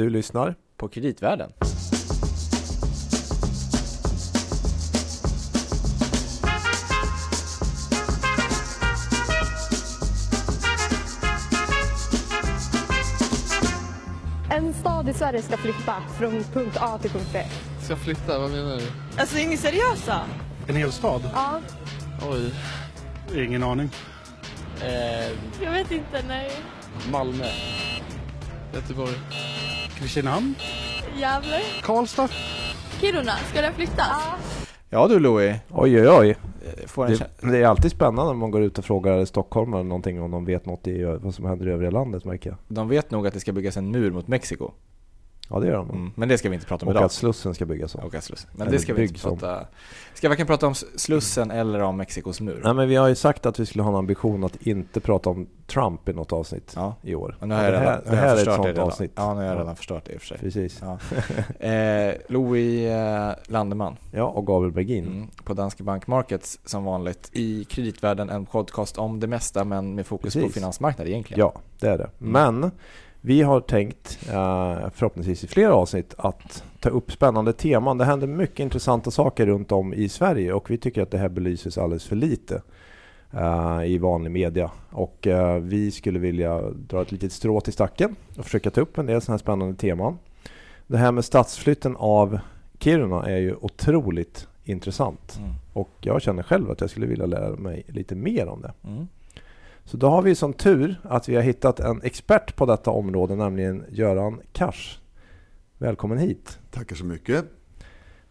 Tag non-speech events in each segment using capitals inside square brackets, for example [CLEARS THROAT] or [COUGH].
Du lyssnar på Kreditvärlden. En stad i Sverige ska flytta från punkt A till punkt B. Ska flytta? Vad menar du? Alltså är ni seriösa? En hel stad? Ja. Oj. Ingen aning. Eh, Jag vet inte, nej. Malmö. Göteborg. Kristinehamn? Gävle? Karlstad? Kiruna, ska den flyttas? Ja. Ja du Louis, Oj oj oj. får en Det, det är alltid spännande om man går ut och frågar stockholmare någonting om de vet något i vad som händer i övriga landet märker jag. De vet nog att det ska byggas en mur mot Mexiko. Ja det gör de. Mm. Men det ska vi inte prata om Och idag. att Slussen ska byggas om. Och att Slussen. Men Eller det ska vi inte byggs om. prata... Ska vi varken prata om Slussen eller om Mexikos mur? Nej men vi har ju sagt att vi skulle ha en ambition att inte prata om Trump i något avsnitt Ja. i år. Och nu har jag det redan, här, nu det här är ett sånt det avsnitt. Ja, nu har jag Ja. redan förstört det i och för sig. Precis. Ja. [LAUGHS] Eh, Louis eh, Landeman Ja, och Gabriel Bergin. mm, på Danske Bank Markets som vanligt i kreditvärlden en podcast om det mesta men med fokus på Precis. finansmarknader egentligen. Ja, det är det. Mm. Men vi har tänkt, eh, förhoppningsvis i flera avsnitt, att ta upp spännande teman. Det händer mycket intressanta saker runt om i Sverige och vi tycker att det här belyses alldeles för lite eh, i vanlig media. Och eh, vi skulle vilja dra ett litet strå till stacken och försöka ta upp en del sådana här spännande teman. Det här med stadsflytten av Kiruna är ju otroligt intressant. Mm. Och jag känner själv att jag skulle vilja lära mig lite mer om det. Mm. Så då har vi som tur att vi har hittat en expert på detta område, nämligen Göran Kars. Välkommen hit. Tackar så mycket.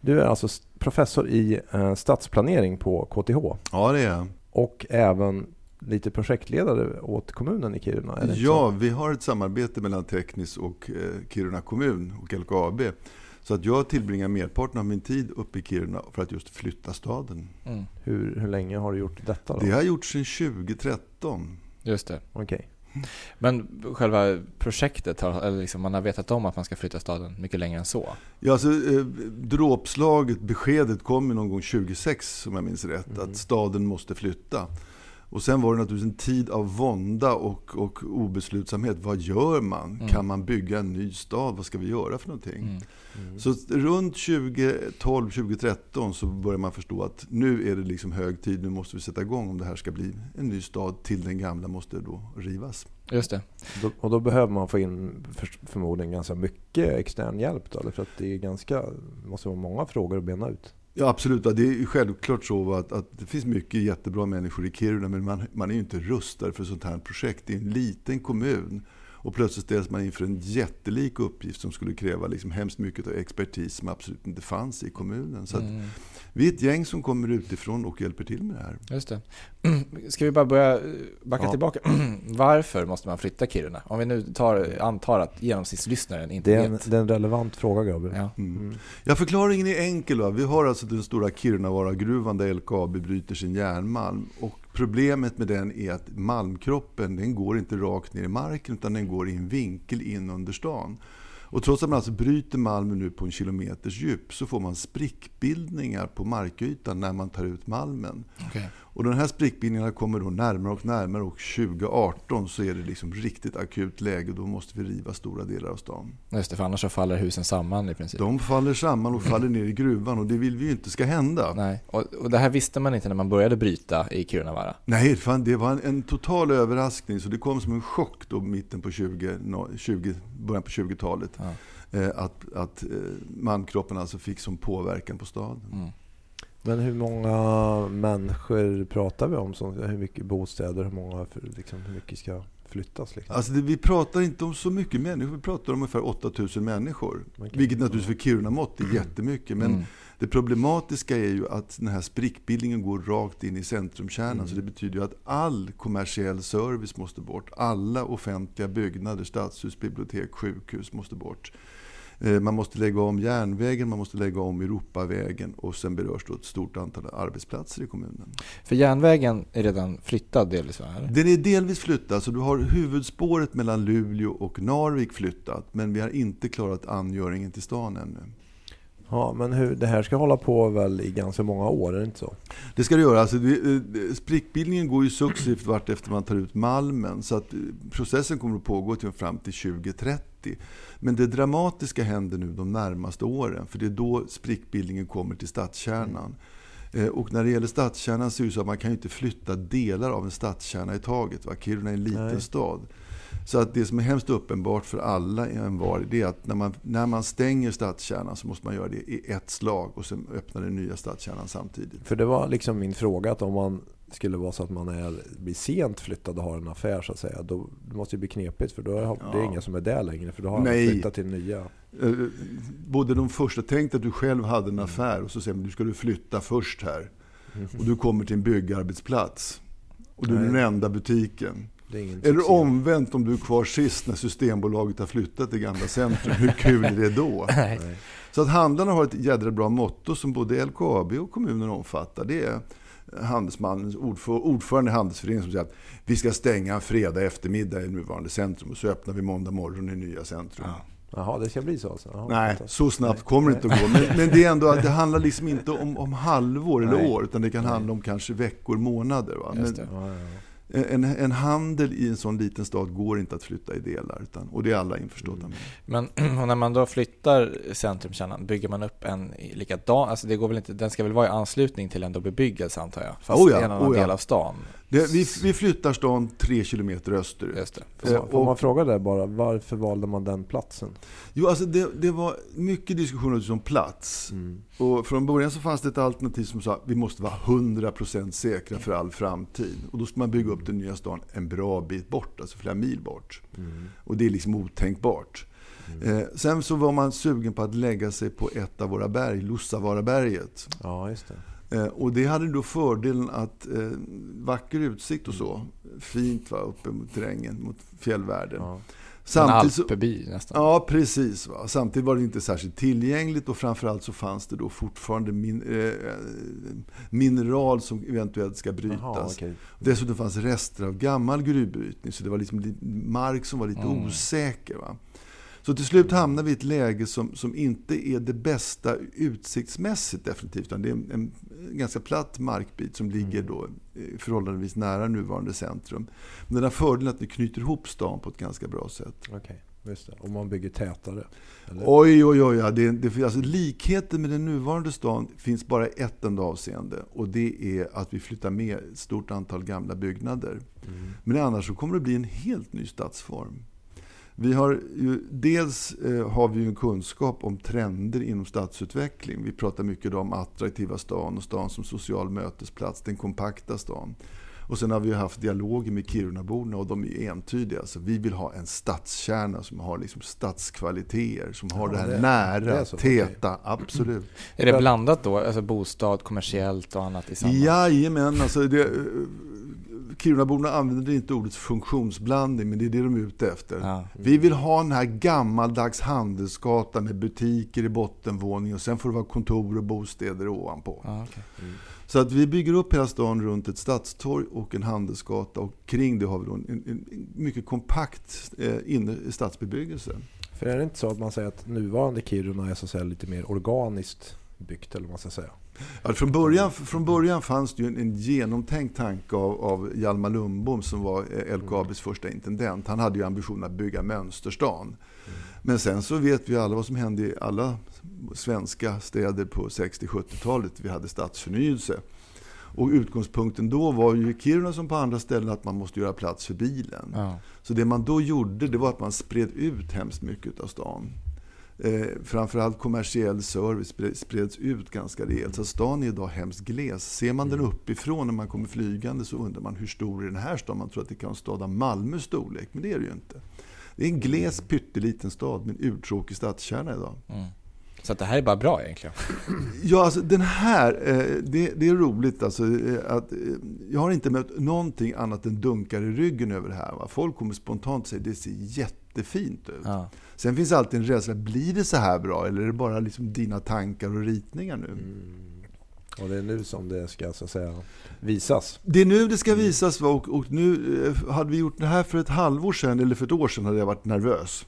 Du är alltså professor i eh, stadsplanering på KTH Ja, det är jag. och även lite projektledare åt kommunen i Kiruna. Ja, vi har ett samarbete mellan Teknis och eh, Kiruna kommun och LKAB. Så att jag tillbringar merparten av min tid uppe i Kiruna för att just flytta staden. Mm. Hur, hur länge har du gjort detta? Då? Det har jag gjort sedan 2013. Just det. Okej. Men själva projektet, har, eller liksom, man har vetat om att man ska flytta staden mycket längre än så? Ja, alltså, eh, dråpslaget, beskedet kom ju någon gång 2006 om jag minns rätt. Mm. Att staden måste flytta. Och sen var det naturligtvis en tid av vånda och, och obeslutsamhet. Vad gör man? Mm. Kan man bygga en ny stad? Vad ska vi göra för någonting? Mm. Mm. Så runt 2012-2013 så börjar man förstå att nu är det liksom hög tid, nu måste vi sätta igång om det här ska bli en ny stad till den gamla måste då rivas. Just det. Och då behöver man få in för, förmodligen ganska mycket extern hjälp då? eller? För att det är ganska, måste vara många frågor att bena ut. Ja absolut, det är självklart så att, att det finns mycket jättebra människor i Kiruna men man, man är ju inte rustad för sånt här projekt. Det är en liten kommun och plötsligt ställs man inför en jättelik uppgift som skulle kräva liksom hemskt mycket av expertis som absolut inte fanns i kommunen. Så att Mm. vi är ett gäng som kommer utifrån och hjälper till med det här. Just det. [CLEARS THROAT] Ska vi bara börja eh, backa Ja. tillbaka? [CLEARS THROAT] Varför måste man flytta Kiruna? Om vi nu tar, antar att genomsnittslyssnaren inte Det är, en, vet. det är en relevant fråga Gabriel. Ja. Mm. Mm. Ja, förklaringen är enkel. Va? Vi har alltså den stora Kirunavaara-gruvan där LKAB bryter sin järnmalm. Och problemet med den är att malmkroppen den går inte rakt ner i marken utan den går i en vinkel in under stan. Och trots att man alltså bryter malmen nu på en kilometers djup så får man sprickbildningar på markytan när man tar ut malmen. Okay. Och de här sprickbildningarna kommer då närmare och närmare och 2018 så är det liksom riktigt akut läge. Då måste vi riva stora delar av stan. Just det, för annars så faller husen samman i princip. De faller samman och faller ner i gruvan och det vill vi ju inte ska hända. Nej, och, och det här visste man inte när man började bryta i Kirunavaara. Nej, fan, det var en, en total överraskning. Så det kom som en chock då mitten på 20, no, 20 början på 20-talet. Ja. Eh, att att eh, malmkroppen alltså fick som påverkan på staden. Mm. Men hur många människor pratar vi om? Som, hur mycket bostäder, hur, många, liksom, hur mycket ska flyttas? Liksom? Alltså det, vi pratar inte om så mycket människor, vi pratar om ungefär 8000 människor. Okej. Vilket naturligtvis för Kiruna-mått är jättemycket. Men Mm. det problematiska är ju att den här sprickbildningen går rakt in i centrumkärnan. Mm. Så det betyder ju att all kommersiell service måste bort. Alla offentliga byggnader, stadshus, bibliotek, sjukhus måste bort. Eh, Man måste lägga om järnvägen, man måste lägga om Europavägen och sen berörs då ett stort antal arbetsplatser i kommunen. För järnvägen är redan flyttad delvis? Eller? Den är delvis flyttad, så du har huvudspåret mellan Luleå och Narvik flyttat. Men vi har inte klarat angöringen till stan ännu. Ja, men hur, det här ska hålla på väl i ganska många år, är det inte så? Det ska det göra. Alltså, det, eh, sprickbildningen går ju successivt vart efter man tar ut malmen. Så att eh, processen kommer att pågå till fram till 2030. 2030. Men det dramatiska händer nu de närmaste åren, för det är då sprickbildningen kommer till stadskärnan. Eh, Och när det gäller stadskärnan så är det så att man kan inte flytta delar av en stadskärna i taget. Va? Kiruna är en liten Nej. stad. Så att det som är hemskt uppenbart för alla en var, det är att när man, när man stänger stadskärnan så måste man göra det i ett slag och sen öppna den nya stadskärnan samtidigt. För det var liksom min fråga att om man skulle vara så att man är, blir sent flyttad och har en affär så att säga. Då det måste det bli knepigt för då är det är inga som är där längre. För då har man Nej. flyttat till nya. Eh, Både de första, tänk att du själv hade Mm. en affär och så säger man du ska du flytta först här. Och du kommer till en byggarbetsplats. Och du är den enda butiken. Ingen Eller omvänt om du är kvar sist när Systembolaget har flyttat till gamla centrum. Hur kul är det då? [LAUGHS] Nej. Så att handlarna har ett jädra bra motto som både LKAB och kommunen omfattar. Det är handelsmannens ordför, ordförande i handelsföreningen som säger att vi ska stänga en fredag eftermiddag i nuvarande centrum och så öppnar vi måndag morgon i nya centrum. Jaha, det ska bli så alltså? Jaha, Nej, så snabbt kommer det inte att gå. Men, men det är ändå det handlar liksom inte om, om halvår eller Nej. år, utan det kan handla om kanske veckor, månader. Va? Men en, en handel i en sån liten stad går inte att flytta i delar, utan, och det är alla införstådda med. Men [CLEARS THROAT] när man då flyttar centrumkärnan, bygger man upp en likadan, alltså det går väl inte, den ska väl vara i anslutning till ändå bebyggelse antar jag? Fast Oh ja, i en annan oh ja. del av stan. Det, vi, vi flyttar stan tre kilometer österut. Just det. Får man, Eh, får man fråga där bara, varför valde man den platsen? Jo, alltså det, det var mycket diskussioner om plats. Mm. Och från början så fanns det ett alternativ som sa att vi måste vara 100% säkra för all framtid. Och då ska man bygga upp den nya stan en bra bit bort, alltså flera mil bort. Mm. Och det är liksom otänkbart. Eh, sen så var man sugen på att lägga sig på ett av våra berg, Lussavaaraberget. Ja, just det. Eh, och det hade då fördelen att eh, vacker utsikt och så. Fint va, uppe mot terrängen, mot fjällvärlden. Ja. En Samtidigt alpeby nästan. Ja, precis. Va? Samtidigt var det inte särskilt tillgängligt och framförallt så fanns det då fortfarande min, eh, mineral som eventuellt ska brytas. Jaha, okej. Dessutom fanns rester av gammal gruvbrytning så det var liksom li- mark som var lite Mm. osäker. Va? Så till slut hamnade vi i ett läge som, som inte är det bästa utsiktsmässigt definitivt. Utan det är en, en ganska platt markbit som ligger då eh, förhållandevis nära nuvarande centrum. Men den har fördelen att vi knyter ihop stan på ett ganska bra sätt. Okej, just det. Om man bygger tätare? Eller? Oj, oj, oj. Ja. Det, det, alltså, likheten med den nuvarande stan finns bara i ett enda avseende. Och det är att vi flyttar med ett stort antal gamla byggnader. Mm. Men annars så kommer det bli en helt ny stadsform. Vi har ju, dels eh, har vi ju en kunskap om trender inom stadsutveckling. Vi pratar mycket om attraktiva stan och stan som social mötesplats, den kompakta stan. Och sen har vi haft dialoger med Kirunaborna och de är entydiga. Alltså, vi vill ha en stadskärna som har liksom stadskvaliteter, som har Ja, det här det- det nära, är så, täta, absolut. Är det blandat då? Alltså bostad, kommersiellt och annat i samma? Jajamän, alltså det, Kirunaborna använder inte ordet funktionsblandning, men det är det de är ute efter. Ja. Vi vill ha den här gammaldags handelsgatan med butiker i bottenvåningen och sen får det vara kontor och bostäder ovanpå. Ja, okej. Så att vi bygger upp hela stan runt ett stadstorg och en handelsgata och kring det har vi då en, en, en mycket kompakt eh, inne, stadsbebyggelse. För är det inte så att man säger att nuvarande Kiruna är så att säga lite mer organiskt byggt eller vad man ska säga? [LAUGHS] Ja, från, början, från början fanns det ju en, en genomtänkt tanke av, av Hjalmar Lundbom som var eh, LKABs första intendent. Han hade ju ambitionen att bygga Mönsterstan. Men sen så vet vi alla vad som hände i alla svenska städer på 60-70-talet. Vi hade stadsförnyelse. Och utgångspunkten då var ju i Kiruna som på andra ställen att man måste göra plats för bilen. Ja. Så det man då gjorde det var att man spred ut hemskt mycket av stan. Eh, framförallt kommersiell service spred- spreds ut ganska rejält. Så stan är idag hemskt gles. Ser man den uppifrån när man kommer flygande så undrar man hur stor är den här staden? Man tror att det kan vara en stad av Malmös storlek, men det är det ju inte. Det är en gles pytteliten stad med en urtråkig stadskärna idag. Mm. Så att det här är bara bra egentligen? Ja, alltså den här, eh, det, det är roligt alltså, eh, att eh, jag har inte mött någonting annat än dunkar i ryggen över det här. Va? Folk kommer spontant säga det ser jättefint ut. Ja. Sen finns alltid en rädsla, blir det så här bra eller är det bara liksom dina tankar och ritningar nu? Och det är nu som det ska så att säga visas. Det är nu det ska visas och, och nu eh, hade vi gjort det här för ett halvår sedan eller för ett år sedan hade jag varit nervös.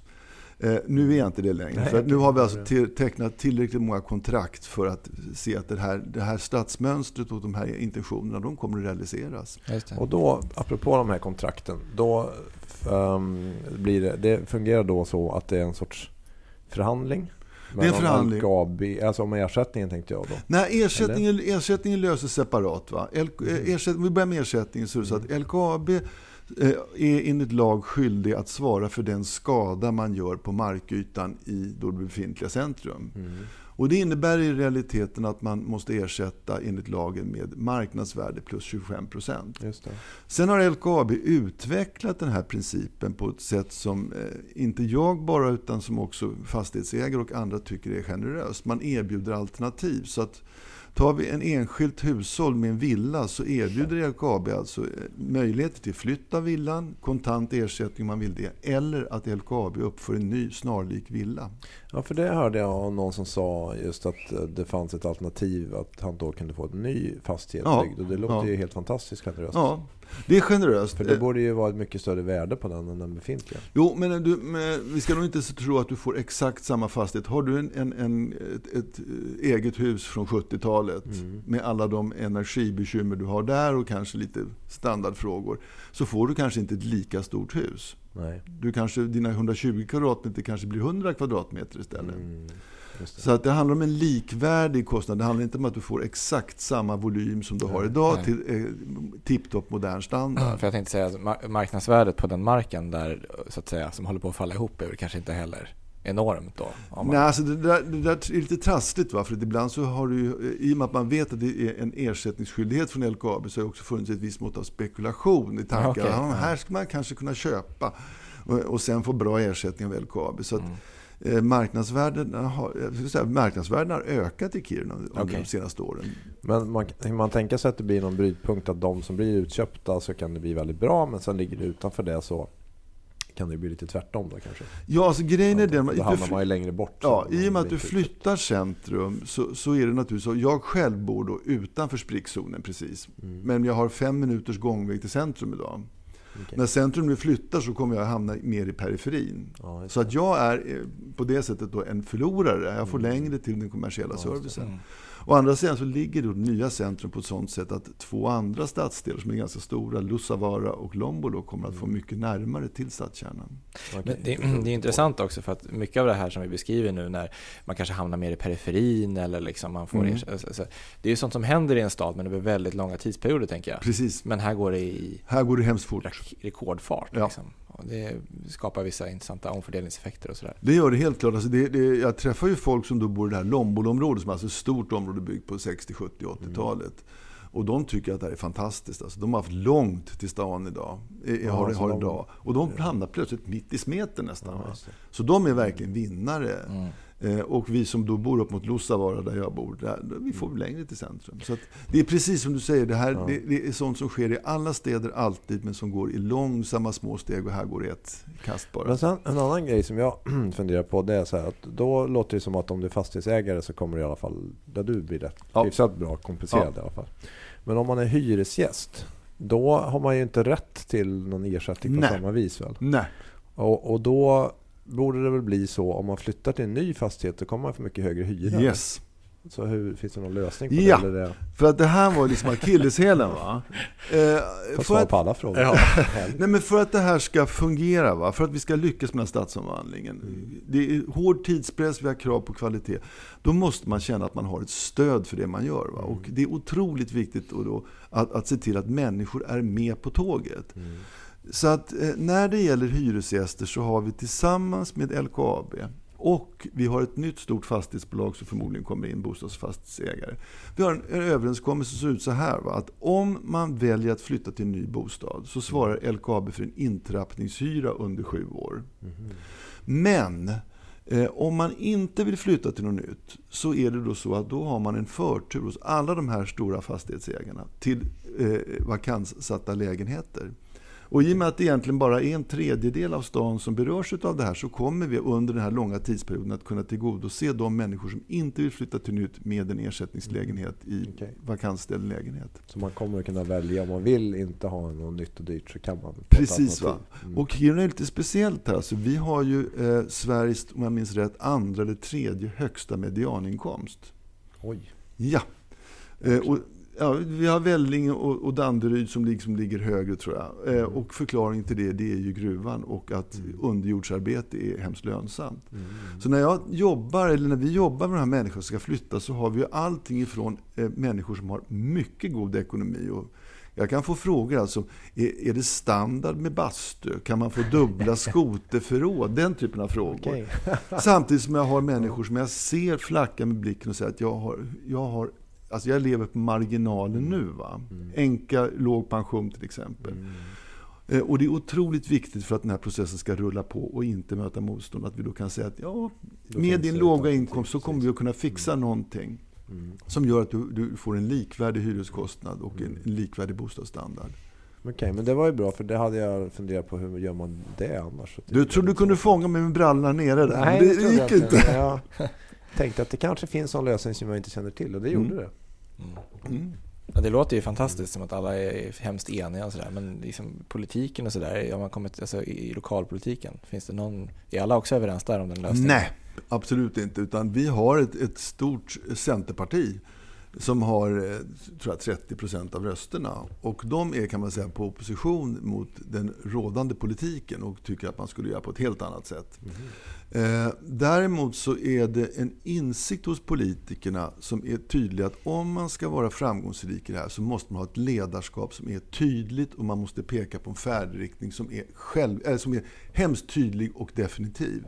Eh, nu är jag inte det längre. Nej, för att nu har vi alltså te- tecknat tillräckligt många kontrakt för att se att det här, det här stadsmönstret och de här intentionerna, de kommer att realiseras. Just det. Och då, apropå de här kontrakten, då ehm, blir det, det fungerar då så att det är en sorts förhandling? Det är en förhandling. LKAB, alltså om ersättningen tänkte jag då. Nej, ersättningen, ersättningen löses separat. Va? L, eh, ersätt, vi börjar med ersättningen. Så är det så att LKAB eh, är enligt lag skyldig att svara för den skada man gör på markytan i då det befintliga centrum. Och det innebär i realiteten att man måste ersätta enligt lagen med marknadsvärde plus 25 procent. Sen har LKAB utvecklat den här principen på ett sätt som eh, inte jag bara utan som också fastighetsägare och andra tycker är generöst. Man erbjuder alternativ. Så att tar vi en enskilt hushåll med en villa så erbjuder LKAB alltså eh, möjligheter till flytt av villan, kontant ersättning om man vill det, eller att LKAB uppför en ny snarlik villa. Ja, för det hörde jag någon som sa just att eh, det fanns ett alternativ att han då kunde få en ny fastighet Ja, byggd. Och det låter ja. ju helt fantastiskt generöst. Ja, det är generöst. För det Eh, borde ju vara ett mycket större värde på den än den befintliga. Jo, men, du, men vi ska nog inte tro att du får exakt samma fastighet. Har du en, en, en, ett, ett eh, eget hus från 70-talet Mm. med alla de energibekymmer du har där och kanske lite standardfrågor så får du kanske inte ett lika stort hus. Nej. Du kanske, dina 120 kvadratmeter kanske blir 100 kvadratmeter istället. Mm. Så att det handlar om en likvärdig kostnad. Det handlar inte om att du får exakt samma volym som du har idag Nej. till eh, tipptopp modern standard. För jag tänkte säga marknadsvärdet på den marken där, så att säga, som håller på att falla ihop är kanske inte heller enormt då? Man, Nej, alltså det, där, det där är lite trassligt. Va? För att ibland så har du i och med att man vet att det är en ersättningsskyldighet från LKAB så har det också funnits ett visst mått av spekulation i tankar. Ja, okej. Ja, här ska man kanske kunna köpa och, och sen få bra ersättning av LKAB. Så att, Mm. eh, marknadsvärdena, har, säga, marknadsvärdena har ökat i Kiruna under Okej. de senaste åren. Men man, man tänker sig att det blir någon brytpunkt att de som blir utköpta så kan det bli väldigt bra men sen ligger det utanför det så kan det bli lite tvärtom då kanske. Ja, alltså grejen är den... Då hamnar man ju längre bort. Ja, i och med att du flyttar centrum så, så är det naturligtvis så. Jag själv bor då utanför sprickzonen precis. Mm. Men jag har fem minuters gångväg till centrum idag. Okej. När centrum nu flyttar så kommer jag hamna mer i periferin. Ja, Så att jag är eh, på det sättet då en förlorare. Jag får Mm. längre till den kommersiella Ja, servicen. Mm. Å andra sidan så ligger då det nya centrum på ett sådant sätt att två andra stadsdelar som är ganska stora, Lussavaara och Lombolo, kommer att få Mm. mycket närmare till stadskärnan. Okej. Men det, det är intressant också för att mycket av det här som vi beskriver nu när man kanske hamnar mer i periferin eller liksom man får Mm. alltså, alltså, Det är ju sånt som händer i en stad men över väldigt långa tidsperioder tänker jag. Precis. Men här går det i Här går det hemskt fort. rek- rekordfart. Ja. Liksom. Det skapar vissa intressanta omfördelningseffekter och sådär. Det gör det helt klart. Alltså det, det, jag träffar ju folk som då bor i det här Lombolo-området som är alltså ett stort område byggt på 60, 70, 80-talet. Och de tycker att det här är fantastiskt. Alltså de har haft långt till stan idag. Eh, Ja, har, har de- idag. Och de hamnar plötsligt mitt i smeten nästan. Ja. Så de är verkligen vinnare. Mm. Eh, och vi som då bor upp mot Lussavaara där jag bor, där, vi får längre till centrum. Så det är precis som du säger, det, här, Ja. det, det är sånt som sker i alla städer alltid men som går i långsamma små steg och här går det ett kast bara. Men sen en annan grej som jag [CLEARS THROAT] funderar på det är så här att då låter det som att om du är fastighetsägare så kommer det i alla fall, där du blir rätt Ja. hyfsat bra kompenserad i alla fall. Men om man är hyresgäst då har man ju inte rätt till någon ersättning på Nej. samma vis väl? Nej. Och, och då borde det väl bli så om man flyttar till en ny fastighet så kommer man få mycket högre hyra. Yes. Så hur, finns det någon lösning på Ja. det? Eller det För att det här var liksom akilleshälen va. [LAUGHS] Eh, för, att, på alla frågor. Ja. [LAUGHS] nej, men för att det här ska fungera, va? för att vi ska lyckas med den stadsomvandlingen. Det är hård tidspress, vi har krav på kvalitet. Då måste man känna att man har ett stöd för det man gör. Va? Och det är otroligt viktigt då att, att se till att människor är med på tåget. Mm. Så att eh, när det gäller hyresgäster så har vi tillsammans med LKAB och vi har ett nytt stort fastighetsbolag som förmodligen kommer in, bostadsfastighetsägare. Vi har en, en överenskommelse som ser ut så här. Va? Att om man väljer att flytta till en ny bostad så svarar LKAB för en intrappningshyra under sju år. Men eh, om man inte vill flytta till något nytt så är det då så att då har man en förtur hos alla de här stora fastighetsägarna till eh, vakanssatta lägenheter. Och i och med att det egentligen bara är en tredjedel av stan som berörs av det här så kommer vi under den här långa tidsperioden att kunna tillgodose de människor som inte vill flytta till nytt med en ersättningslägenhet i Okej. vakantställd lägenhet. Så man kommer att kunna välja om man vill inte ha något nytt och dyrt så kan man. Precis va. Mm. Och Kiruna är lite speciellt här. Alltså, vi har ju eh, Sveriges, om jag minns rätt, andra eller tredje högsta medianinkomst. Oj. Ja. Eh, och, ja vi har Vellinge och, och Danderyd som liksom ligger högre tror jag. Eh, och förklaringen till det, det är ju gruvan och att underjordsarbete är hemskt lönsamt. Så när jag jobbar, eller när vi jobbar med de här människorna som ska flytta så har vi ju allting ifrån eh, människor som har mycket god ekonomi. Och jag kan få frågor alltså, är, är det standard med bastu? Kan man få dubbla [LAUGHS] skoterförråd? Den typen av frågor. Okej. Samtidigt som jag har människor som jag ser flacka med blicken och säga att jag har, jag har Alltså jag lever på marginalen nu. Va? Enka, låg pension till exempel. Eh, Och det är otroligt viktigt för att den här processen ska rulla på och inte möta motstånd. Att vi då kan säga att ja, Då med din låga inkomst så kommer vi att kunna fixa någonting Mm. som gör att du, du får en likvärdig hyreskostnad och en, en likvärdig bostadsstandard. Okej, men det var ju bra för det hade jag funderat på. Hur gör man det annars? Du trodde du kunde fånga mig med brallorna nere där, Nej, men det, gick inte. Jag tänkte att det kanske finns en lösning som jag inte känner till och det gjorde Mm. det. Mm. Ja, det låter ju fantastiskt som att alla är hemskt eniga och sådär. Men liksom politiken och sådär, alltså i lokalpolitiken, finns det någon, är alla också överens där om den lösningen? Nej, absolut inte. Utan vi har ett, ett stort centerparti som har eh, tror jag, 30 procent av rösterna. Och de är kan man säga på opposition mot den rådande politiken och tycker att man skulle göra på ett helt annat sätt. Eh, däremot så är det en insikt hos politikerna som är tydlig att om man ska vara framgångsrik i det här så måste man ha ett ledarskap som är tydligt och man måste peka på en färdriktning som är, själv, äh, som är hemskt tydlig och definitiv.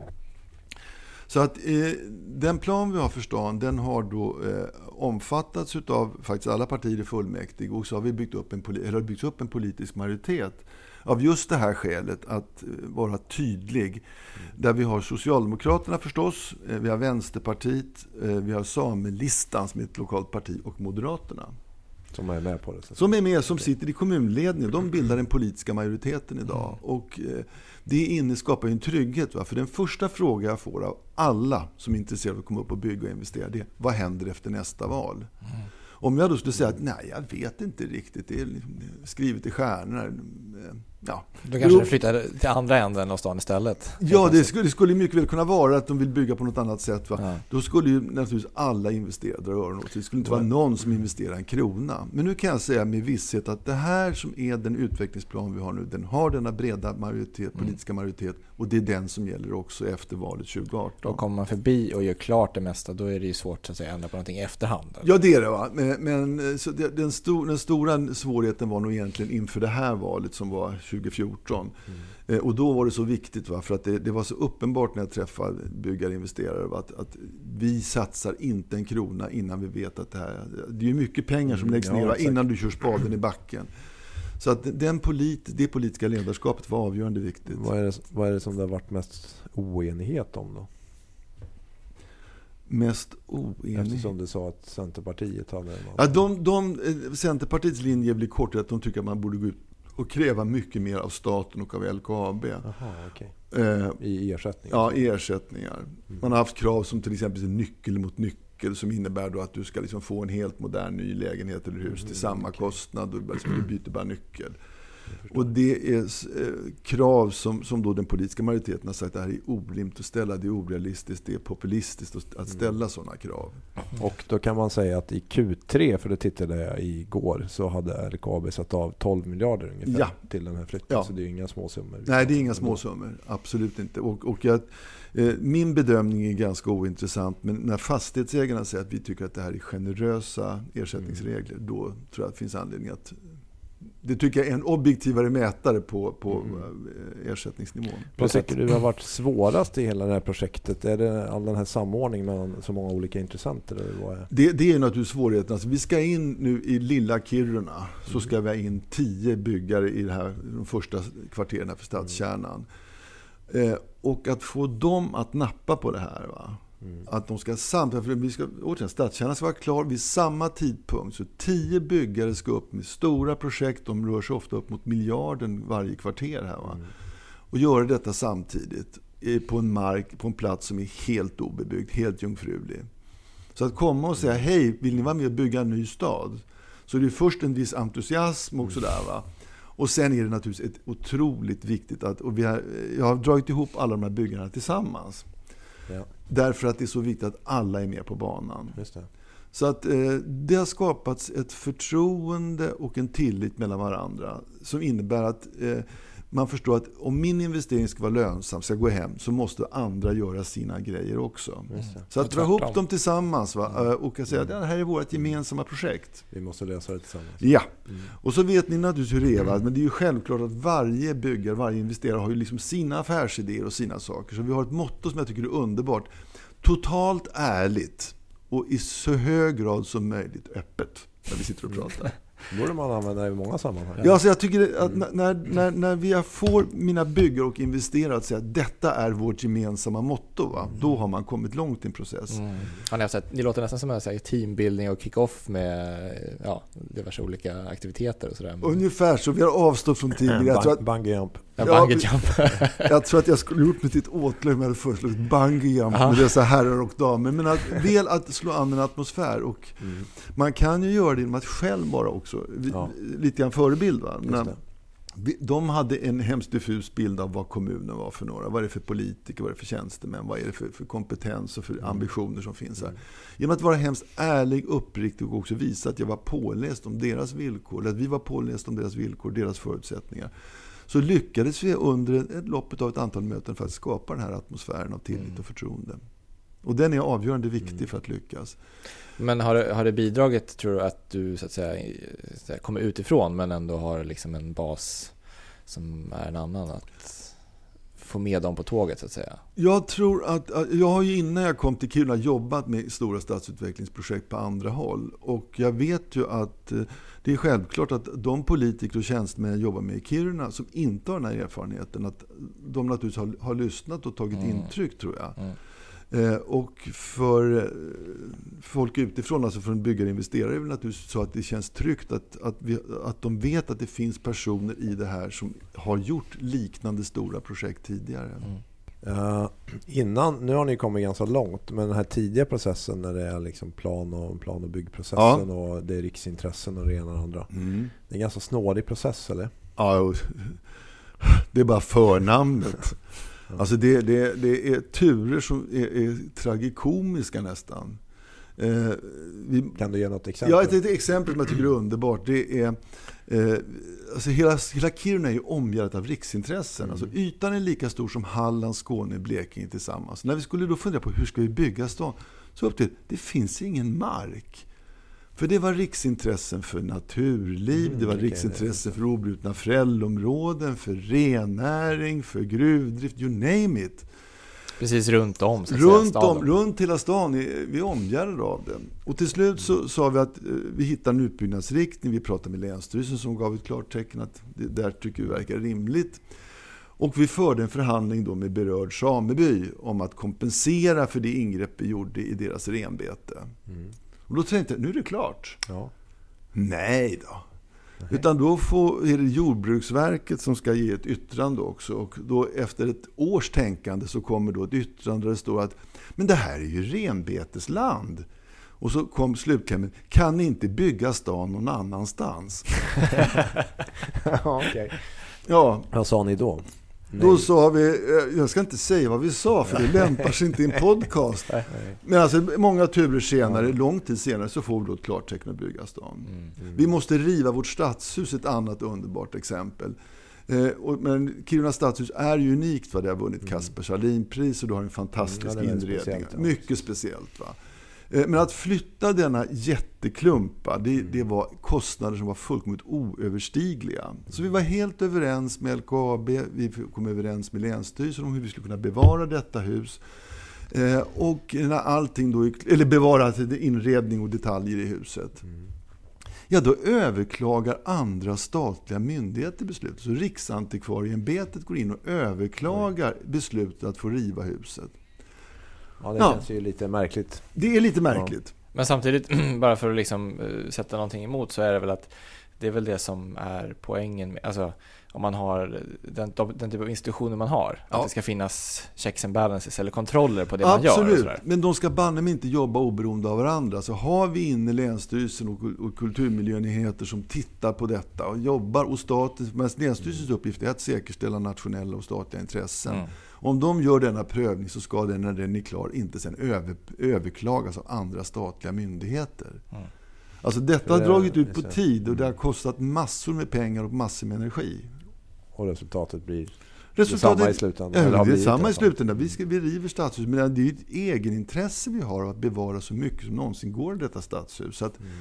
Så att eh, den plan vi har för stan, den har då eh, omfattats av faktiskt alla partier i fullmäktige och så har vi byggt upp en, eller har byggt upp en politisk majoritet av just det här skälet att eh, vara tydlig. Där vi har Socialdemokraterna förstås, eh, vi har Vänsterpartiet, eh, vi har Samelistan som är ett lokalt parti och Moderaterna. Som är med på det. Som är med, som sitter i kommunledningen. De bildar den politiska majoriteten idag. Och det inne skapar ju en trygghet. Va? För den första fråga jag får av alla som är intresserade av att komma upp och bygga och investera, det är vad händer efter nästa val? Om jag då skulle säga att nej, jag vet inte riktigt. Det är liksom skrivet i stjärnorna. Ja, Då kanske det flyttar till andra änden av stan istället. ja det, skulle, det skulle mycket väl kunna vara att de vill bygga på något annat sätt. Va? Ja. Då skulle ju naturligtvis alla investera dra öronen åt sig. Det skulle inte vara någon som investerar en krona. Men nu kan jag säga med visshet att det här som är den utvecklingsplan vi har nu, den har denna breda majoritet, politiska majoritet och det är den som gäller också efter valet 2018. Då kommer man förbi och gör klart det mesta, då är det ju svårt att säga, ändra på någonting i efterhand. Ja, det är det. Va? Men, men eh, den, stor, den stora svårigheten var nog egentligen inför det här valet som var 2014. Eh, och då var det så viktigt, va? för att det, det var så uppenbart när jag träffade byggare och investerare va? att, att vi satsar inte en krona innan vi vet att det här... Det är mycket pengar som Mm, läggs ja, ner va? innan du kör spaden i backen. Så att den polit, det politiska ledarskapet var avgörande viktigt. Vad, är det, vad är det som det har varit mest oenighet om då? Mest oenig. Eftersom du sa att Centerpartiet hade Ja, de, de, eh, Centerpartiets linje blir kort att de tycker att man borde gå ut och kräva mycket mer av staten och av LKAB. Jaha, okej. Eh, I ersättning? ja, ersättningar. Man har haft krav som till exempel nyckel mot nyckel som innebär då att du ska liksom få en helt modern ny lägenhet eller hus till samma kostnad och liksom, du byter bara nyckel. Och det är eh, krav som, som då den politiska majoriteten har sagt att det här är orimligt att ställa, det är orealistiskt, det är populistiskt att- att ställa sådana krav. Och då kan man säga att i Q3, för det tittade jag igår, så hade LKAB satt av 12 miljarder ungefär Ja. till den här flytten. Ja. Så det är inga småsummor. Nej, det är inga småsummor. Absolut inte. Och, och jag, eh, min bedömning är ganska ointressant, men när fastighetsägarna säger att vi tycker att det här är generösa ersättningsregler, då tror jag att det finns anledning att det tycker jag är en objektivare mätare på, på eh, ersättningsnivån. Vad tycker du har varit svårast i hela det här projektet? Är det all den här samordningen mellan så många olika intressenter? Eller vad är? Det, det är naturligtvis svårigheten. Alltså, vi ska in nu i lilla Kiruna, så ska vi ha in tio byggare i det här, de första kvarteren för stadskärnan. Eh, och att få dem att nappa på det här. Va? Att de ska samtidigt, för vi ska, återigen, stadskärnan ska vara klar vid samma tidpunkt. Så tio byggare ska upp med stora projekt, de rör sig ofta upp mot miljarden varje kvarter här. Va? Och göra detta samtidigt på en mark, på en plats som är helt obebyggd, helt jungfrulig. Så att komma och säga hej, vill ni vara med och bygga en ny stad? Så det är först en viss entusiasm och sådär. Va? Och sen är det naturligtvis ett otroligt viktigt att, och vi har, jag har dragit ihop alla de här byggarna tillsammans. Ja, Därför att det är så viktigt att alla är med på banan. Så att eh, det har skapats ett förtroende och en tillit mellan varandra som innebär att eh, man förstår att om min investering ska vara lönsam, ska gå hem, så måste andra göra sina grejer också. Det. Så att dra ihop dem tillsammans va? eh, och säga att det här är vårt gemensamma projekt. Vi måste lösa det tillsammans. Ja, och så vet ni naturligtvis hur det är. Va? Men det är ju självklart att varje byggare, varje investerare har ju liksom sina affärsidéer och sina saker. Så vi har ett motto som jag tycker är underbart. Totalt ärligt och i så hög grad som möjligt öppet när vi sitter och pratar. Det borde man använda i många sammanhang. Ja, alltså jag tycker att när- när, när, när vi får mina byggare och investerare att säga att detta är vårt gemensamma motto, va? då har man kommit långt i en process. Mm. Så här, det låter nästan som en så här teambuilding och kick-off med ja, diverse olika aktiviteter och sådär. Ungefär så. Vi har avstått från tidigare. Jag tror att, Bungee jump. Ja, Ja, bungee jump. [LAUGHS] jag, tror att jag skulle gjort mig till ett åtlöje om jag hade föreslagit bungee jump Aha. med dessa herrar och damer. Men att, väl att slå an en atmosfär. Och Man kan ju göra det genom att själv vara också vi, Ja. lite grann förebild. Va? De hade en hemskt diffus bild av vad kommunen var för några. Vad är det för politiker, vad är det för tjänstemän, vad är det för, för kompetens och för ambitioner som finns här. Genom att vara hemskt ärlig, uppriktig och också visa att jag var påläst om deras villkor, eller att vi var påläst om deras villkor, deras förutsättningar. Så lyckades vi under ett, ett loppet av ett antal möten för att skapa den här atmosfären av tillit och förtroende. Och den är avgörande viktig för att lyckas. Men har det, har det bidragit, tror du, att du så att säga, så här, kommer utifrån men ändå har liksom en bas som är en annan? Att få med dem på tåget så att säga? Jag tror att, att- jag har ju innan jag kom till Kiruna jobbat med stora stadsutvecklingsprojekt på andra håll. Och jag vet ju att eh, det är självklart att de politiker och tjänstemän jag jobbar med i Kiruna som inte har den här erfarenheten, att de naturligtvis har, har lyssnat och tagit Mm. intryck tror jag. Mm. Eh, och för eh, folk utifrån, alltså från byggare och investerare, är det naturligtvis så att det känns tryggt att, att, vi, att de vet att det finns personer i det här som har gjort liknande stora projekt tidigare. Mm. Eh, innan, nu har ni kommit ganska långt, men den här tidiga processen när det är liksom plan och, plan och byggprocessen och det är riksintressen och det ena och det andra. Mm. Det är en ganska snårig process eller? Ja, [LAUGHS] det är bara förnamnet. Alltså det, det, det är turer som är, är tragikomiska nästan. Eh, vi, Kan du ge något exempel? ja, ett, ett exempel som jag tycker är underbart. Det är, eh, alltså hela, hela Kiruna är omgärdat av riksintressen. Alltså ytan är lika stor som Halland, Skåne, Blekinge tillsammans. När vi skulle då fundera på hur ska vi bygga stan, så upp till det finns ingen mark. För det var riksintressen för naturliv, Mm, det var riksintressen för obrutna fällområden, för rennäring, för gruvdrift, you name it. Precis runt om så säga, Runt, staden. om, runt hela stan, vi är omgärdade av den. Och till slut så sa vi att eh, vi hittar en utbyggnadsriktning. Vi pratade med Länsstyrelsen som gav ett klartecken att det där tycker vi verkar rimligt. Och vi förde en förhandling då med berörd sameby om att kompensera för det ingrepp vi gjorde i deras renbete. Mm. Och då tänkte jag, nu är det klart. Ja. Nej då. Utan då får, är det Jordbruksverket som ska ge ett yttrande också. Och då efter ett års tänkande så kommer då ett yttrande där det står att men det här är ju renbetesland. Och så kom slutklämmen, kan ni inte bygga stan någon annanstans? [LAUGHS] ja, okej. Ja, Vad sa ni då? Då sa vi, eh, jag ska inte säga vad vi sa för det lämpar sig inte i en podcast. Men alltså många turer senare, lång tid senare, så får vi då ett klartecken att bygga stan. Vi måste riva vårt stadshus, ett annat underbart exempel. Eh, men Kiruna stadshus är ju unikt. Va? Det har vunnit Kaspers Sahlin-pris och du har en fantastisk Mm, ja, inredning. speciellt, ja. Mycket speciellt. Va? Eh, Men att flytta denna jätteklumpa, det, Mm. det var kostnader som var fullkomligt oöverstigliga. Så vi var helt överens med LKAB, vi kom överens med Länsstyrelsen om hur vi skulle kunna bevara detta hus. Eh, och när allting då, eller bevara inredning och detaljer i huset. Ja, då överklagar andra statliga myndigheter beslutet. Så Riksantikvarieämbetet går in och överklagar beslutet att få riva huset. Ja, det Ja. känns ju lite märkligt. Det är lite märkligt. Men samtidigt, [CLEARS THROAT] bara för att liksom eh, sätta någonting emot så är det väl att det är väl det som är poängen med, alltså om man har den, den typ av institutioner man har. Ja. Att det ska finnas checks and balances eller kontroller på det man gör. Absolut, men de ska banne mig inte jobba oberoende av varandra. Så har vi inne Länsstyrelsen och, och kulturmiljöenheter som tittar på detta och jobbar och staten, men Länsstyrelsens uppgift är att säkerställa nationella och statliga intressen. Mm. Om de gör denna prövning så ska den när den är klar inte sen över, överklagas av andra statliga myndigheter. Mm. Alltså detta har dragit ut på tid och det har kostat massor med pengar och massor med energi. Och resultatet blir Resultatet, detsamma i slutändan. Ja, det är samma i slutändan. Vi, ska, vi river stadshus, men det är ju ett egenintresse vi har att bevara så mycket som någonsin går i detta stadshus. Så att Mm.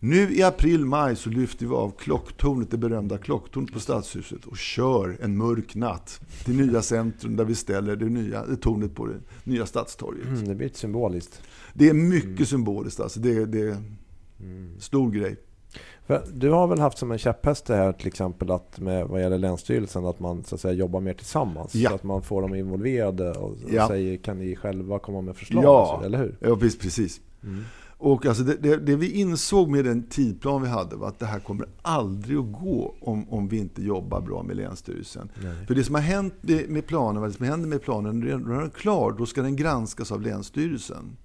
Nu i april, maj så lyfter vi av klocktornet, det berömda klocktornet på stadshuset och kör en mörk natt till nya centrum där vi ställer det nya det tornet på det nya stadstorget. Mm, det blir symboliskt. Det är mycket symboliskt alltså. Det, är- det är Mm. en stor grej. Du har väl haft som en käpphäst det här till exempel att med, vad gäller Länsstyrelsen att man så att säga jobbar mer tillsammans. Ja. Så att man får dem involverade och, och Ja. säger kan ni själva komma med förslag? Ja. så, eller hur? Ja, precis. precis. Mm. Och alltså det, det, det vi insåg med den tidplan vi hade var att det här kommer aldrig att gå om, om vi inte jobbar bra med Länsstyrelsen. Nej. För det som har hänt med med planen, vad som händer med planen, när den är klar, då ska den granskas av Länsstyrelsen.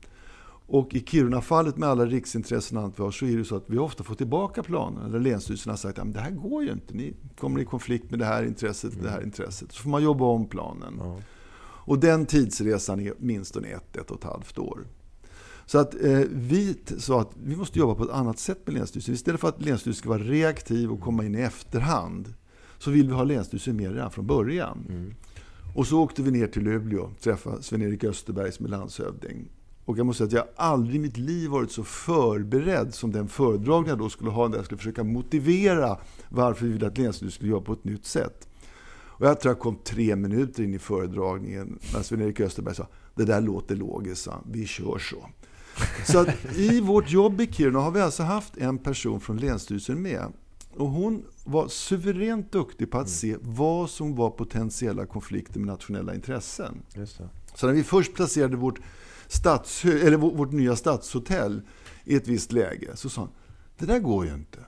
Och i Kiruna-fallet med alla riksintressen och allt vi har, så är det så att vi ofta får tillbaka planen. Där Länsstyrelsen har sagt att det här går ju inte, ni kommer i konflikt med det här intresset och det här intresset. Så får man jobba om planen. Ja. Och den tidsresan är minst ett, ett och ett halvt år. Så att eh, vi sa att vi måste jobba på ett annat sätt med Länsstyrelsen. Istället för att Länsstyrelsen ska vara reaktiv och komma in i efterhand så vill vi ha Länsstyrelsen med redan från början. Mm. Och så åkte vi ner till Luleå och träffade Sven-Erik Österberg som är landshövding. Och jag måste säga att jag aldrig i mitt liv varit så förberedd som den föredragning jag då skulle ha där jag skulle försöka motivera varför vi ville att Länsstyrelsen skulle jobba på ett nytt sätt. Och jag tror jag kom tre minuter in i föredragningen när Sven-Erik Österberg sa det där låter logiskt, vi kör så. Så att i vårt jobb i Kiruna har vi alltså haft en person från Länsstyrelsen med. Och hon var suveränt duktig på att se vad som var potentiella konflikter med nationella intressen. Så när vi först placerade vårt, stadshö- eller vårt, nya stadshotell i ett visst läge så sa han, det där går ju inte.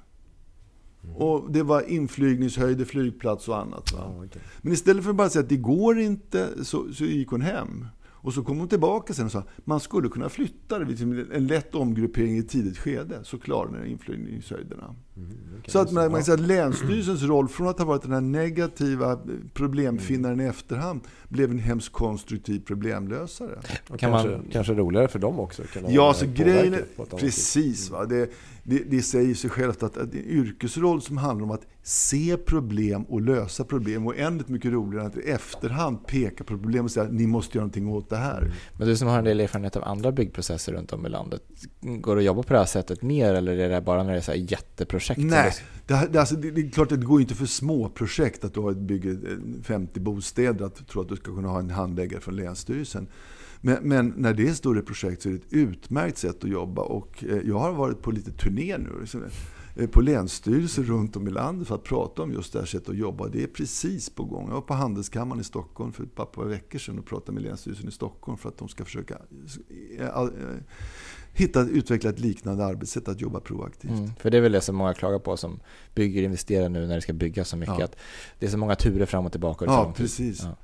Och det var inflygningshöjder, flygplats och annat. Va? Ja, okej. Men istället för att bara säga att det går inte så, så gick hon hem. Och så kom hon tillbaka sen och sa man skulle kunna flytta det vid en lätt omgruppering i ett tidigt skede så klarar den inflygningshöjderna. Mm, Så att man, det. man kan säga att Länsstyrelsens roll från att ha varit den här negativa problemfinnaren Mm. i efterhand blev en hemskt konstruktiv problemlösare. Och Kan kanske, man- kanske roligare för dem också. kunna Ja, så grejen precis. Va? Det, det, det säger sig självt att, att är en yrkesroll som handlar om att se problem och lösa problem. Och oändligt mycket roligare än att i efterhand peka på problem och säga att ni måste göra någonting åt det här. Men du som har en del erfarenhet av andra byggprocesser runt om i landet, går det att jobba på det här sättet mer eller är det bara när det är så jätteprojekt? Nej, det- det, här- det, alltså, det, det är klart att det går inte för små projekt att du har ett bygge eh, 50 bostäder att tro att du ska kunna ha en handläggare från Länsstyrelsen. Men, men när det är större projekt så är det ett utmärkt sätt att jobba. Och eh, jag har varit på lite turné nu liksom, eh, på länsstyrelser runt om i landet för att prata om just det här sättet att jobba. Det är precis på gång. Jag var på Handelskammaren i Stockholm för ett par veckor sedan och pratade med Länsstyrelsen i Stockholm för att de ska försöka eh, hitta, utveckla ett liknande arbetssätt att jobba proaktivt. Mm, för det är väl det som många klagar på som bygger och investerar nu när det ska byggas så mycket. Ja. Att det är så många turer fram och tillbaka. och Ja, tid. precis. Ja.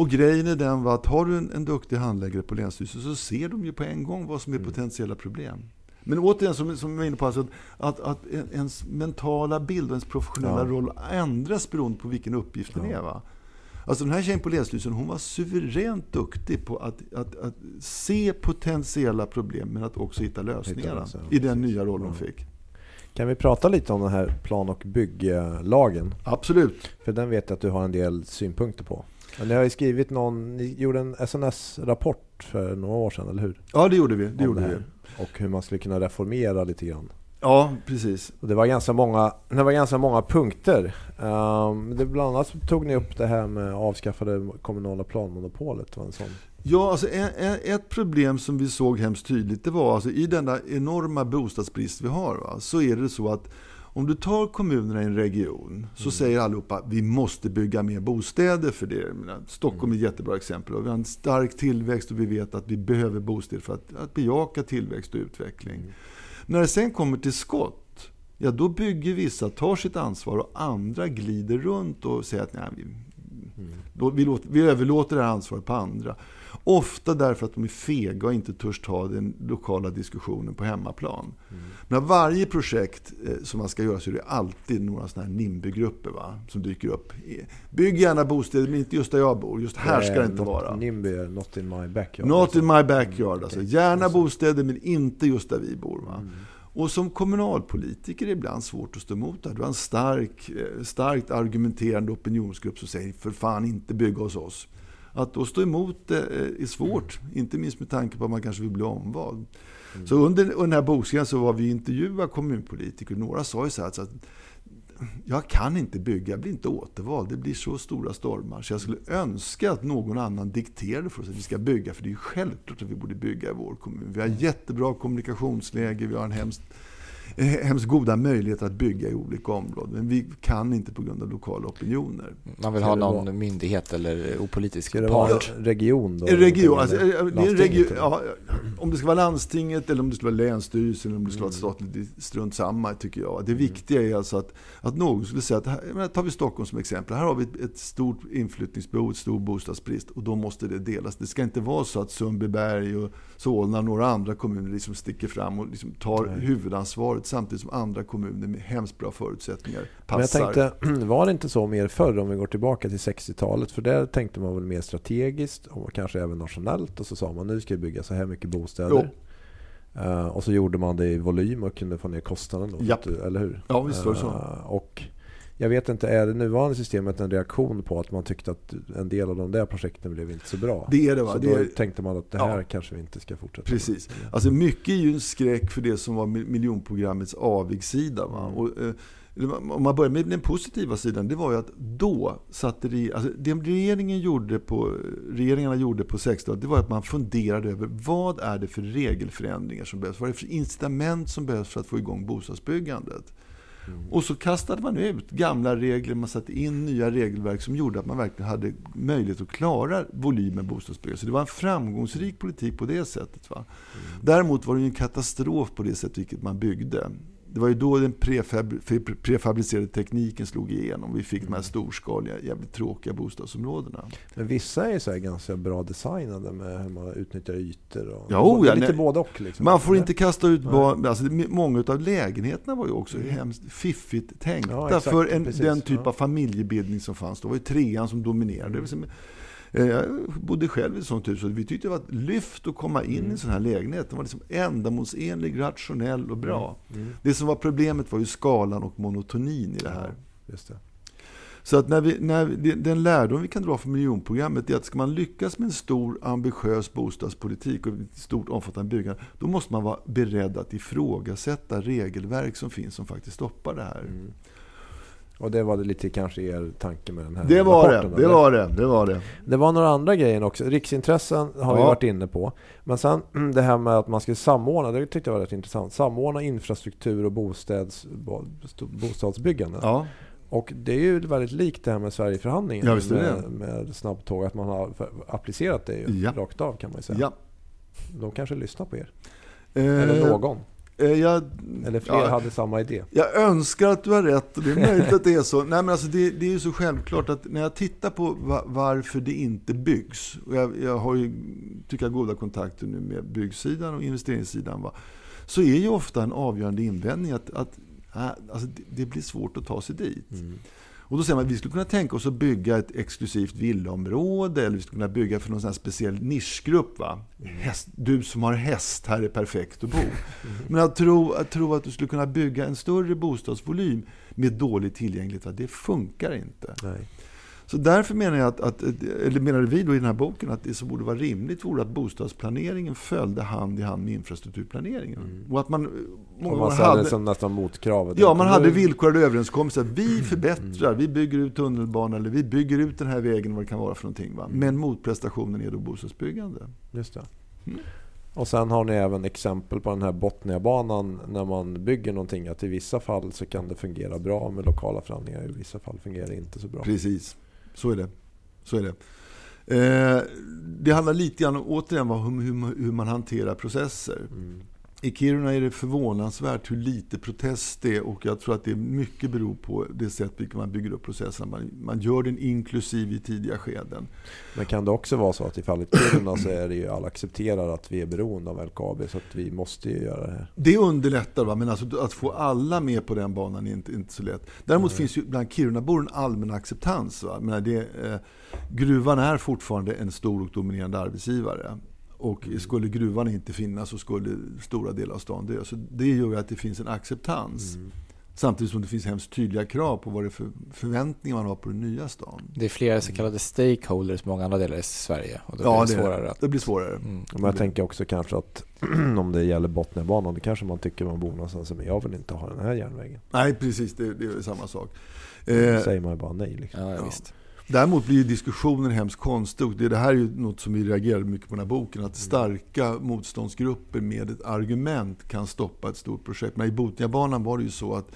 Och grejen är den att har du en, en duktig handläggare på Länsstyrelsen så ser de ju på en gång vad som är potentiella problem. Men återigen, som, som jag var inne på, alltså, att, att en- ens mentala bild och ens professionella Ja. roll ändras beroende på vilken uppgift den Ja. är. Va? Alltså den här tjejen på Länsstyrelsen, hon var suveränt duktig på att, att, att se potentiella problem men att också hitta lösningar, i den nya roll hon fick. Kan vi prata lite om den här plan och bygglagen? Absolut. För den vet jag att du har en del synpunkter på. Men ni har ju skrivit någon, ni gjorde en SNS-rapport för några år sedan, eller hur? Ja, det gjorde vi. Det Om gjorde det vi. Och hur man skulle kunna reformera lite grann. Ja, precis. Och det var ganska många, det var ganska många punkter. Um, det bland annat tog ni upp det här med avskaffade kommunala planmonopolet. Var en sån. Ja, alltså ett problem som vi såg hemskt tydligt det var alltså i denna enorma bostadsbrist vi har va, så är det så att Om du tar kommunerna i en region så säger allihopa vi måste bygga mer bostäder för det. Stockholm är ett jättebra exempel. Och vi har en stark tillväxt och vi vet att vi behöver bostäder för att, att bejaka tillväxt och utveckling. När det sen kommer till skott, ja då bygger vissa, tar sitt ansvar och andra glider runt och säger att nej, vi, då, vi, låter, vi överlåter det här ansvaret på andra. Ofta därför att de är fega och inte törs ta den lokala diskussionen på hemmaplan. Men varje projekt eh, som man ska göra så är det alltid några sådana här NIMBY-grupper va, som dyker upp. Bygg gärna bostäder, men inte just där jag bor. Just här ska det inte not, vara. NIMBY är not in my backyard. Not in liksom. my backyard. Alltså. Gärna bostäder, men inte just där vi bor. Va? Mm. Och som kommunalpolitiker är det ibland svårt att stå emot det. Du har en stark, eh, starkt argumenterande opinionsgrupp som säger för fan inte bygga hos oss. Att då stå emot det eh, är svårt, inte minst med tanke på att man kanske vill bli omvald. Så under, under den här bokskrivningen så var vi intervjuade kommunpolitiker. Några sa ju så här, så att jag kan inte bygga, jag blir inte återvald. Det blir så stora stormar. Så jag skulle önska att någon annan dikterade för oss att vi ska bygga. För det är ju självklart att vi borde bygga i vår kommun. Vi har jättebra kommunikationsläge, vi har en hemskt, hemskt goda möjligheter att bygga i olika områden. Men vi kan inte på grund av lokala opinioner. Man vill ha någon vara- myndighet eller opolitisk Ska det vara part. region då? Region, alltså, Eller eh, det är en landstinget, region eller? ja, om det ska vara landstinget eller om det ska vara länsstyrelsen eller om det ska vara ett statligt, det strunt samma tycker jag. Det viktiga är alltså att, att någon skulle säga att, här, menar, tar vi Stockholm som exempel, här har vi ett, ett stort inflyttningsbehov, ett stor bostadsbrist och då måste det delas. Det ska inte vara så att Sundbyberg och Solna och några andra kommuner liksom sticker fram och liksom tar Nej. huvudansvaret samtidigt som andra kommuner med hemskt bra förutsättningar Men jag passar. tänkte, [CLEARS THROAT] var det inte så mer förr om vi går tillbaka till 60-talet? För där tänkte man väl mer strategiskt och kanske även nationellt. Och så sa man nu ska vi bygga så här mycket bostäder. Eh, och så gjorde man det i volym och kunde få ner kostnaden. Då, Japp. Eller hur? Ja, visst var det så. Eh, och jag vet inte, är det nuvarande systemet en reaktion på att man tyckte att en del av de där projekten blev inte så bra? Det är det va? Så Det då är, tänkte man att det här Ja. kanske vi inte ska fortsätta Precis. med. Alltså mycket är ju en skräck för det som var mil- miljonprogrammets avigsida. Va? Mm. Och, eh, om man börjar med den positiva sidan, det var ju att då satte det, alltså det regeringen gjorde på, regeringarna gjorde på 60-talet, det var att man funderade över vad är det för regelförändringar som behövs? Vad är det för incitament som behövs för att få igång bostadsbyggandet? Och så kastade man ut gamla regler, man satte in nya regelverk som gjorde att man verkligen hade möjlighet att klara volymen bostadsbyggande. Så det var en framgångsrik politik på det sättet. Va? Däremot var det en katastrof på det sätt vilket man byggde. Det var ju då den prefab pre- prefabricerade tekniken slog igenom. Vi fick de här storskaliga, jävligt tråkiga bostadsområdena. Men vissa är så ganska bra designade med hur man utnyttjar ytor. Och, Ja, oh, det ja, lite både och. Liksom. Man får inte kasta ut barn. Alltså, det- många av lägenheterna var ju också hemskt fiffigt tänkta Ja, exakt, för en, den typ av familjebildning som fanns. Då var ju trean som dominerade. Mm. Eh, Jag bodde själv i ett sånt hus och vi tyckte det var ett lyft att komma in i Mm. en sån här lägenhet. Den var liksom ändamålsenlig, rationell och bra. Mm. Det som var problemet var ju skalan och monotonin i det här. Ja, det. Så att när vi, när vi, den lärdom vi kan dra från miljonprogrammet är att ska man lyckas med en stor ambitiös bostadspolitik och ett stort omfattande byggande, då måste man vara beredd att ifrågasätta regelverk som finns som faktiskt stoppar det här. Och det var det lite kanske er tanke med den här Det var det, rapporten, det eller? var det, det var det. Det var några andra grejer också. Riksintressen har vi Ja. varit inne på. Men sen [CLEARS THROAT] det här med att man ska samordna, det tyckte jag var rätt intressant. Samordna infrastruktur och bostads, bo- bostadsbyggande. Ja, Och det är ju väldigt likt det här med Sverigeförhandlingen Ja, visst det med, med snabbtåg. Att man har applicerat det ju Ja. rakt av kan man ju säga. ja. De kanske lyssnar på er. Eh, Eller någon. Eh, jag, Eller fler ja, hade samma idé. Jag önskar att du har rätt och det är möjligt att det är så. Nej, men alltså det, det är ju så självklart att när jag tittar på va, varför det inte byggs. Och jag, jag har ju, tycker jag, goda kontakter nu med byggsidan och investeringssidan. Va, så är ju ofta en avgörande invändning att, att äh, alltså det, det blir svårt att ta sig dit. Mm. Och då säger man att vi skulle kunna tänka oss att bygga ett exklusivt villaområde eller vi skulle kunna bygga för någon sån speciell nischgrupp. Va? Häst, du som har häst, här är perfekt att bo. Men att tro, att tro att du skulle kunna bygga en större bostadsvolym med dålig tillgänglighet, va? det funkar inte. Nej. Så därför menar jag att, att eller menade vi då i den här boken att det som borde vara rimligt vore att bostadsplaneringen följde hand i hand med infrastrukturplaneringen. Och att man, många Och man hade, som nästan motkravet. Ja, man hade villkorade överenskommelser. Vi förbättrar, vi bygger ut tunnelbanan eller vi bygger ut den här vägen, vad det kan vara för någonting. Va? Men motprestationen är då bostadsbyggande. Just det. Mm. Och sen har ni även exempel på den här Botniabanan när man bygger någonting att i vissa fall så kan det fungera bra med lokala förhandlingar, i vissa fall fungerar det inte så bra. Precis, så är det. Så är det. Eh, det handlar lite grann om, återigen om hur, hur man hanterar processer. Mm. I Kiruna är det förvånansvärt hur lite protest det är och jag tror att det mycket beror på det sätt vilket man bygger upp processerna. Man, man gör den inklusiv i tidiga skeden. Men kan det också vara så att i fallet Kiruna så är det ju alla accepterar att vi är beroende av LKAB så att vi måste ju göra det här. Det underlättar, va? men alltså, att få alla med på den banan är inte, inte så lätt. Däremot finns ju bland Kirunabor en allmän acceptans. Va? Men det, eh, gruvan är fortfarande en stor och dominerande arbetsgivare. Och skulle gruvan inte finnas så skulle stora delar av stan dö. Så det gör ju att det finns en acceptans. Samtidigt som det finns hemskt tydliga krav på vad det är för förväntningar man har på den nya stan. Det är flera så kallade stakeholders i många andra delar i Sverige. Och då Ja, blir det svårare att... det blir svårare. Mm. Men jag tänker också kanske att [CLEARS THROAT] om det gäller Botniabanan, det kanske man tycker man bor någonstans, men jag vill inte ha den här järnvägen. Nej, precis. Det, det är samma sak. Då Eh, säger man ju bara nej. Liksom. Ja, ja, Ja. visst. Däremot blir ju diskussionen hemskt konstig. Det, det här är ju något som vi reagerade mycket på den här boken. Att starka motståndsgrupper med ett argument kan stoppa ett stort projekt. Men i Botniabanan var det ju så att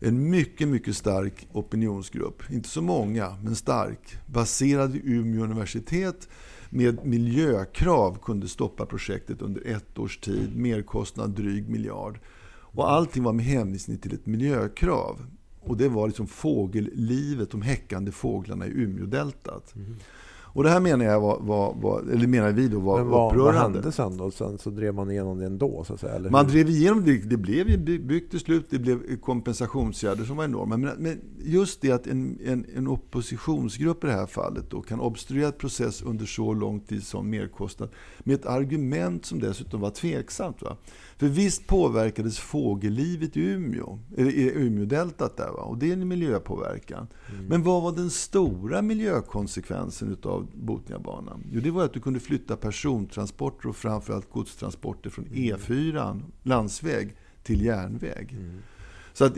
en mycket, mycket stark opinionsgrupp, inte så många, men stark, baserad vid Umeå universitet med miljökrav kunde stoppa projektet under ett års tid, merkostnad dryg miljard. Och allting var med hänvisning till ett miljökrav. Och det var liksom fågellivet, de häckande fåglarna i Umeådeltat. Och det här menar jag var, var, var eller menar vi då var Men vad, vad upprörande. hände sen då? Sen så drev man igenom det ändå så att säga? Eller Man hur? drev igenom det. Det blev ju by- byggt till slut. Det blev kompensationsåtgärder som var enorma. Men, men just det att en, en, en oppositionsgrupp i det här fallet då kan obstruera ett process under så lång tid som merkostnad med ett argument som dessutom var tveksamt. Va? För visst påverkades fågellivet i Umeå, i Umeådeltat där va? och det är en miljöpåverkan. Men vad var den stora miljökonsekvensen utav Botniabanan? Jo, det var att du kunde flytta persontransporter och framförallt godstransporter från E4, landsväg, till järnväg. Så att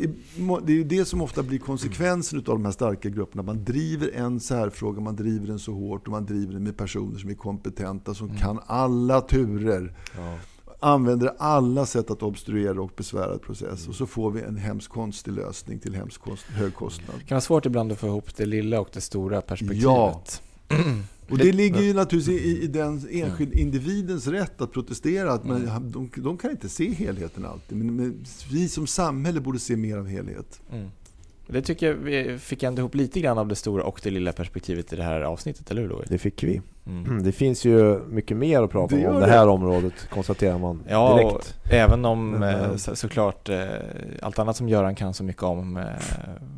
det är det som ofta blir konsekvensen av de här starka grupperna. Man driver en särfråga, man driver den så hårt och man driver den med personer som är kompetenta, som kan alla turer. Ja. Använder alla sätt att obstruera och besvära ett process. Och så får vi en hemskt konstig lösning till hemskt kost- hög kostnad. Det kan vara svårt ibland att få ihop det lilla och det stora perspektivet. Ja. [CLEARS THROAT] Och det ligger ju naturligtvis i, i den enskilda individens rätt att protestera. Att man, de, de kan inte se helheten alltid. Men, men vi som samhälle borde se mer av helhet. Mm. Det tycker jag vi fick ändå ihop lite grann av det stora och det lilla perspektivet i det här avsnittet, eller hur Louis? Det fick vi. Mm. Det finns ju mycket mer att prata Det om det det. här området konstaterar man Ja, direkt. och även om eh, eh, så, såklart eh, allt annat som Göran kan så mycket om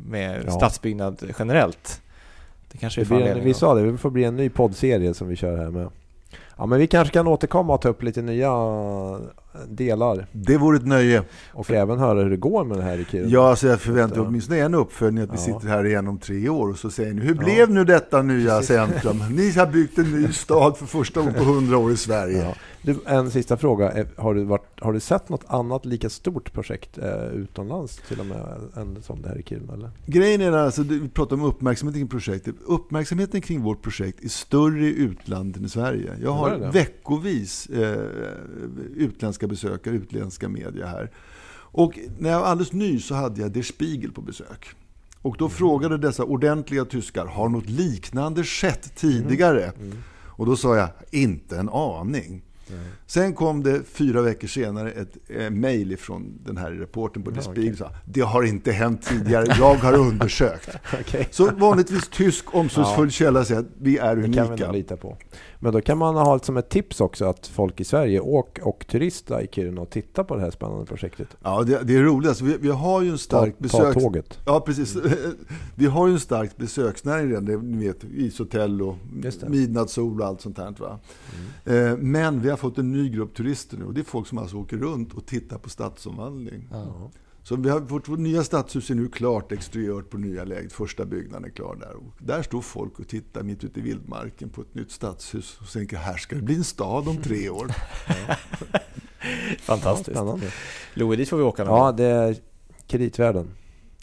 med Ja. stadsbyggnad generellt. Det kanske vi Det får blir en, vi sa det, det får bli en ny poddserie som vi kör här med. Ja men vi kanske kan återkomma och ta upp lite nya delar Det vore ett nöje. och även höra hur det går med det här i Kiruna. Ja, alltså jag förväntar mig åtminstone en uppföljning att vi Ja. sitter här igen om tre år och så säger ni hur Ja. blev nu detta nya Precis. centrum? Ni har byggt en ny stad för första gången på hundra år i Sverige. Ja. Du, en sista fråga. Har du, varit, har du sett något annat lika stort projekt eh, utomlands till och med än som det här i Kiruna? Eller? Grejen är alltså, vi pratar om uppmärksamheten kring projektet. Uppmärksamheten kring vårt projekt är större i utlandet än i Sverige. Jag har veckovis eh, utländska besökare, utländska media här. Och när jag var alldeles ny så hade jag Der Spiegel på besök. Och då frågade dessa ordentliga tyskar, har något liknande skett tidigare? Och då sa jag, inte en aning. Sen kom det fyra veckor senare ett eh, mejl från den här reportern på Der Ja, Spiegel. Sa, det har inte hänt tidigare, jag har undersökt. [LAUGHS] Okej. Så vanligtvis tysk omsorgsfull källa säger att vi är Det kan vi unika. lita på. Men då kan man ha som ett tips också att folk i Sverige åk och turista i Kiruna och titta på det här spännande projektet. Ja, det, det är roligt. Alltså, vi, vi har ju en Ta, stark ta besöks... tåget. Ja, precis. [LAUGHS] Vi har ju en stark besöksnäring redan. Ni vet, ishotell och midnattssol och allt sånt här. Va? Eh, Men vi har fått en ny grupp turister nu. Och det är folk som alltså åker runt och tittar på stadsomvandling. Ja. Så vi har, vårt, vårt nya stadshus är nu klart exteriört på nya läget. Första byggnaden är klar där. Och där står folk och tittar mitt ute i vildmarken på ett nytt stadshus och tänker här ska det bli en stad om tre år. [LAUGHS] Fantastiskt. Ja. Louis, dit får vi åka någon Ja, det är kreditvärden.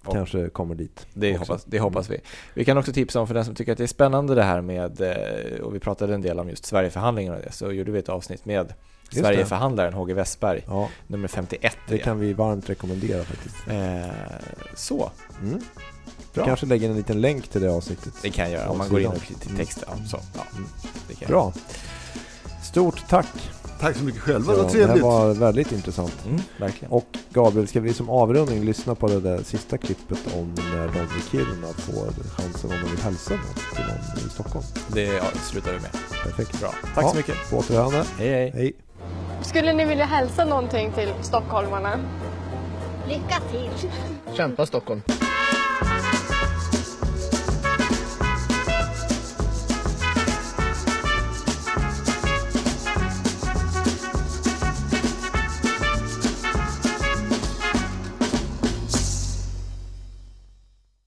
Och- Kanske kommer dit. Det hoppas, det hoppas vi. Vi kan också tipsa om för den som tycker att det är spännande det här med, eh, och vi pratade en del om just Sverigeförhandlingarna och det, så gjorde vi ett avsnitt med Just Sverigeförhandlaren HG Westberg, Ja, nummer 51. det kan vi varmt rekommendera faktiskt. Eh, så, Mm. Bra. kanske lägger en liten länk till det avsnittet. det kan jag göra om man Ja, går in och till text. Ja, så, ja, Mm. det Bra. Stort tack. Tack så mycket själva, Ja, det här trevligt. var väldigt intressant. Mm, verkligen. Och Gabriel, ska vi som avrundning lyssna på det där sista klippet om när de i Kiruna får chansen om de vill hälsa till någon i Stockholm? Det ja, slutar vi med. Perfekt. Bra. Tack Ja. så mycket. På återhörande. Hej hej. Hej. Skulle ni vilja hälsa någonting till stockholmarna? Lycka till! Kämpa Stockholm.